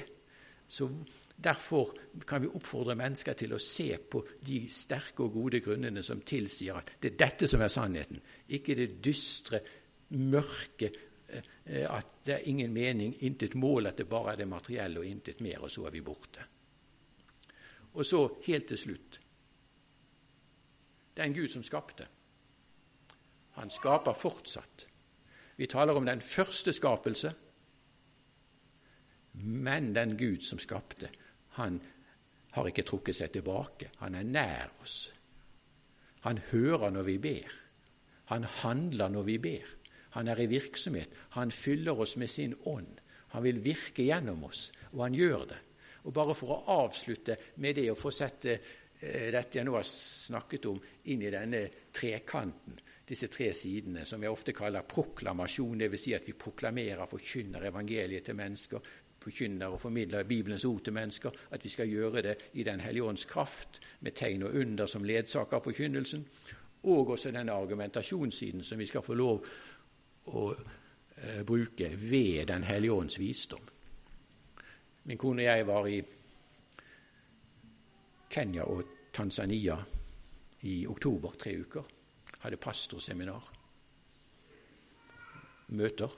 Så Derfor kan vi oppfordre mennesker til å se på de sterke og gode grunnene som tilsier at det er dette som er sannheten, ikke det dystre, mørke, eh, at det er ingen mening, intet mål, at det bare er det materielle og intet mer, og så er vi borte. Og så helt til slutt Det er en Gud som skapte. Han skaper fortsatt. Vi taler om den første skapelse, men den Gud som skapte, han har ikke trukket seg tilbake. Han er nær oss. Han hører når vi ber. Han handler når vi ber. Han er i virksomhet. Han fyller oss med sin ånd. Han vil virke gjennom oss, og han gjør det. Og Bare for å avslutte med det å få sette eh, dette jeg nå har snakket om, inn i denne trekanten, disse tre sidene, som jeg ofte kaller proklamasjon, dvs. Si at vi proklamerer, forkynner evangeliet til mennesker, forkynner og formidler Bibelens ord til mennesker, at vi skal gjøre det i Den hellige ånds kraft, med tegn og under som ledsaker av forkynnelsen, og også denne argumentasjonssiden som vi skal få lov å eh, bruke ved Den hellige ånds visdom. Min kone og jeg var i Kenya og Tanzania i oktober tre uker. Hadde pastorseminar. Møter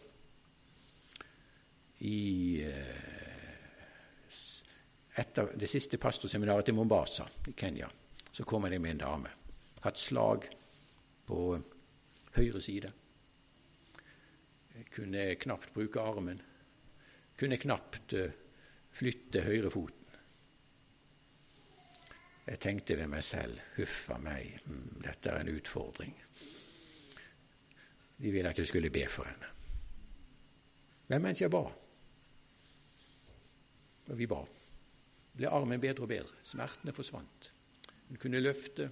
i eh, Etter det siste pastorseminaret til Mombasa i Kenya så kommer de med en dame. Hatt slag på høyre side. Kunne knapt bruke armen. Kunne knapt uh, flytte høyrefoten. Jeg tenkte ved meg selv huffa meg, mm, dette er en utfordring. De ville at jeg skulle be for henne. Men mens jeg ba, og vi ba, ble armen bedre og bedre. Smertene forsvant. Hun kunne løfte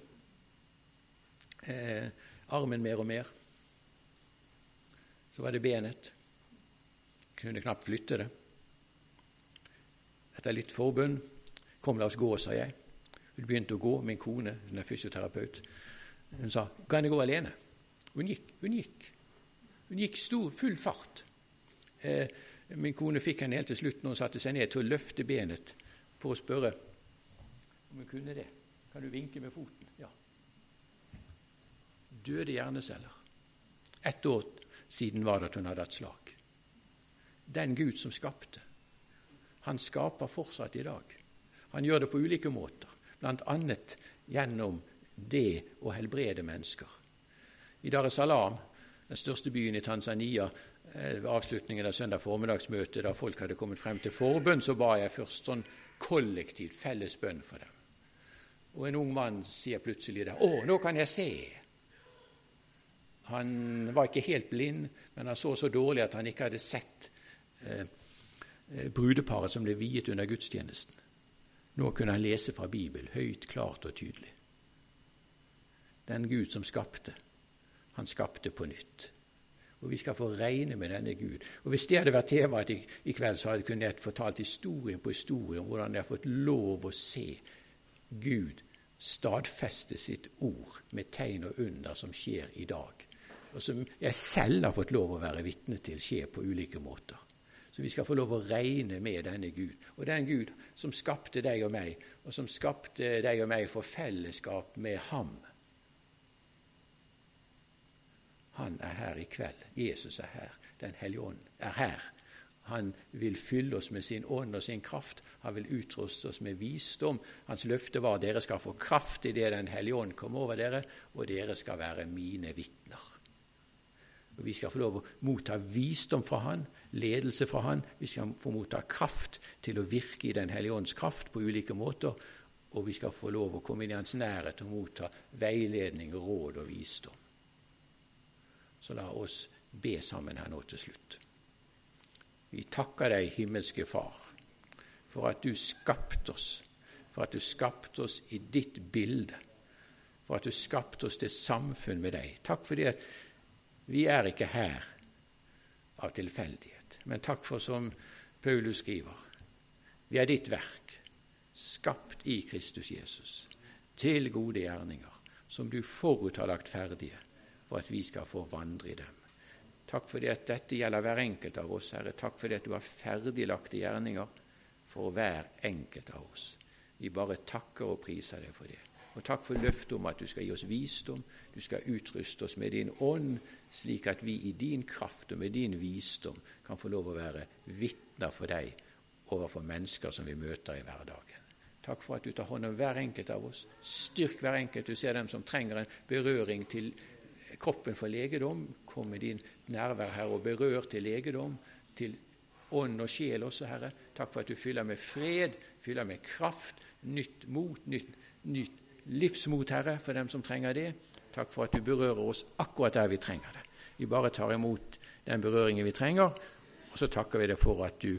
eh, armen mer og mer. Så var det benet. Kunne knapt flytte det. Etter litt forbønn kom la oss gå, sa jeg. Hun begynte å gå, min kone, hun er fysioterapeut. Hun sa 'Kan jeg gå alene?' Hun gikk. Hun gikk. Hun gikk stor, full fart. Eh, min kone fikk henne helt til slutt når hun satte seg ned til å løfte benet for å spørre om hun kunne det. Kan du vinke med foten? Ja. Døde hjerneceller. Ett år siden var det at hun hadde hatt slag. Den Gud som skapte, han skaper fortsatt i dag. Han gjør det på ulike måter bl.a. gjennom det å helbrede mennesker. I Dar es Salaam, den største byen i Tanzania, avslutningen av søndag formiddagsmøte, da folk hadde kommet frem til forbønn, så ba jeg først sånn kollektivt felles bønn for dem. Og en ung mann sier plutselig der 'Å, nå kan jeg se'. Han var ikke helt blind, men han så så dårlig at han ikke hadde sett eh, eh brudeparet som ble viet under gudstjenesten. Nå kunne han lese fra Bibelen høyt, klart og tydelig. Den Gud som skapte, han skapte på nytt. Og vi skal få regne med denne Gud. Og Hvis det hadde vært temaet i, i kveld, så hadde jeg kunnet fortalt historien på historien om hvordan jeg har fått lov å se Gud stadfeste sitt ord med tegn og under som skjer i dag, og som jeg selv har fått lov å være vitne til skjer på ulike måter. Så vi skal få lov å regne med denne Gud. Og den Gud som skapte deg og meg, og som skapte deg og meg for fellesskap med Ham. Han er her i kveld. Jesus er her. Den hellige ånd er her. Han vil fylle oss med sin ånd og sin kraft. Han vil utruste oss med visdom. Hans løfte var at dere skal få kraft idet Den hellige ånd kommer over dere, og dere skal være mine vitner. Vi skal få lov å motta visdom fra Han, ledelse fra Han. Vi skal få motta kraft til å virke i Den hellige ånds kraft på ulike måter. Og vi skal få lov å komme inn i Hans nærhet og motta veiledning, råd og visdom. Så la oss be sammen her nå til slutt. Vi takker deg, himmelske Far, for at du skapte oss, for at du skapte oss i ditt bilde, for at du skapte oss til samfunn med deg. Takk for det at vi er ikke her av tilfeldighet, men takk for som Paulus skriver, vi er ditt verk, skapt i Kristus Jesus, til gode gjerninger, som du forut har lagt ferdige for at vi skal få vandre i dem. Takk for det at dette gjelder hver enkelt av oss, Herre. Takk for det at du har ferdiglagte gjerninger for hver enkelt av oss. Vi bare takker og priser deg for det. Og takk for løftet om at du skal gi oss visdom, du skal utruste oss med din ånd, slik at vi i din kraft og med din visdom kan få lov å være vitner for deg overfor mennesker som vi møter i hverdagen. Takk for at du tar hånd om hver enkelt av oss. Styrk hver enkelt. Du ser dem som trenger en berøring til kroppen for legedom. Kom med din nærvær, her og berør til legedom, til ånd og sjel også, Herre. Takk for at du fyller med fred, fyller med kraft, nytt mot, nytt, nytt livsmot, Herre, for dem som trenger det. Takk for at du berører oss akkurat der vi trenger det. Vi bare tar imot den berøringen vi trenger, og så takker vi deg for at du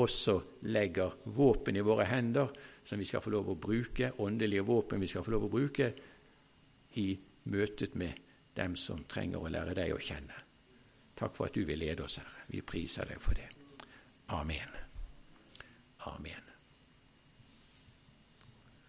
også legger våpen i våre hender som vi skal få lov å bruke, åndelige våpen vi skal få lov å bruke i møtet med dem som trenger å lære deg å kjenne. Takk for at du vil lede oss, Herre. Vi priser deg for det. Amen. Amen.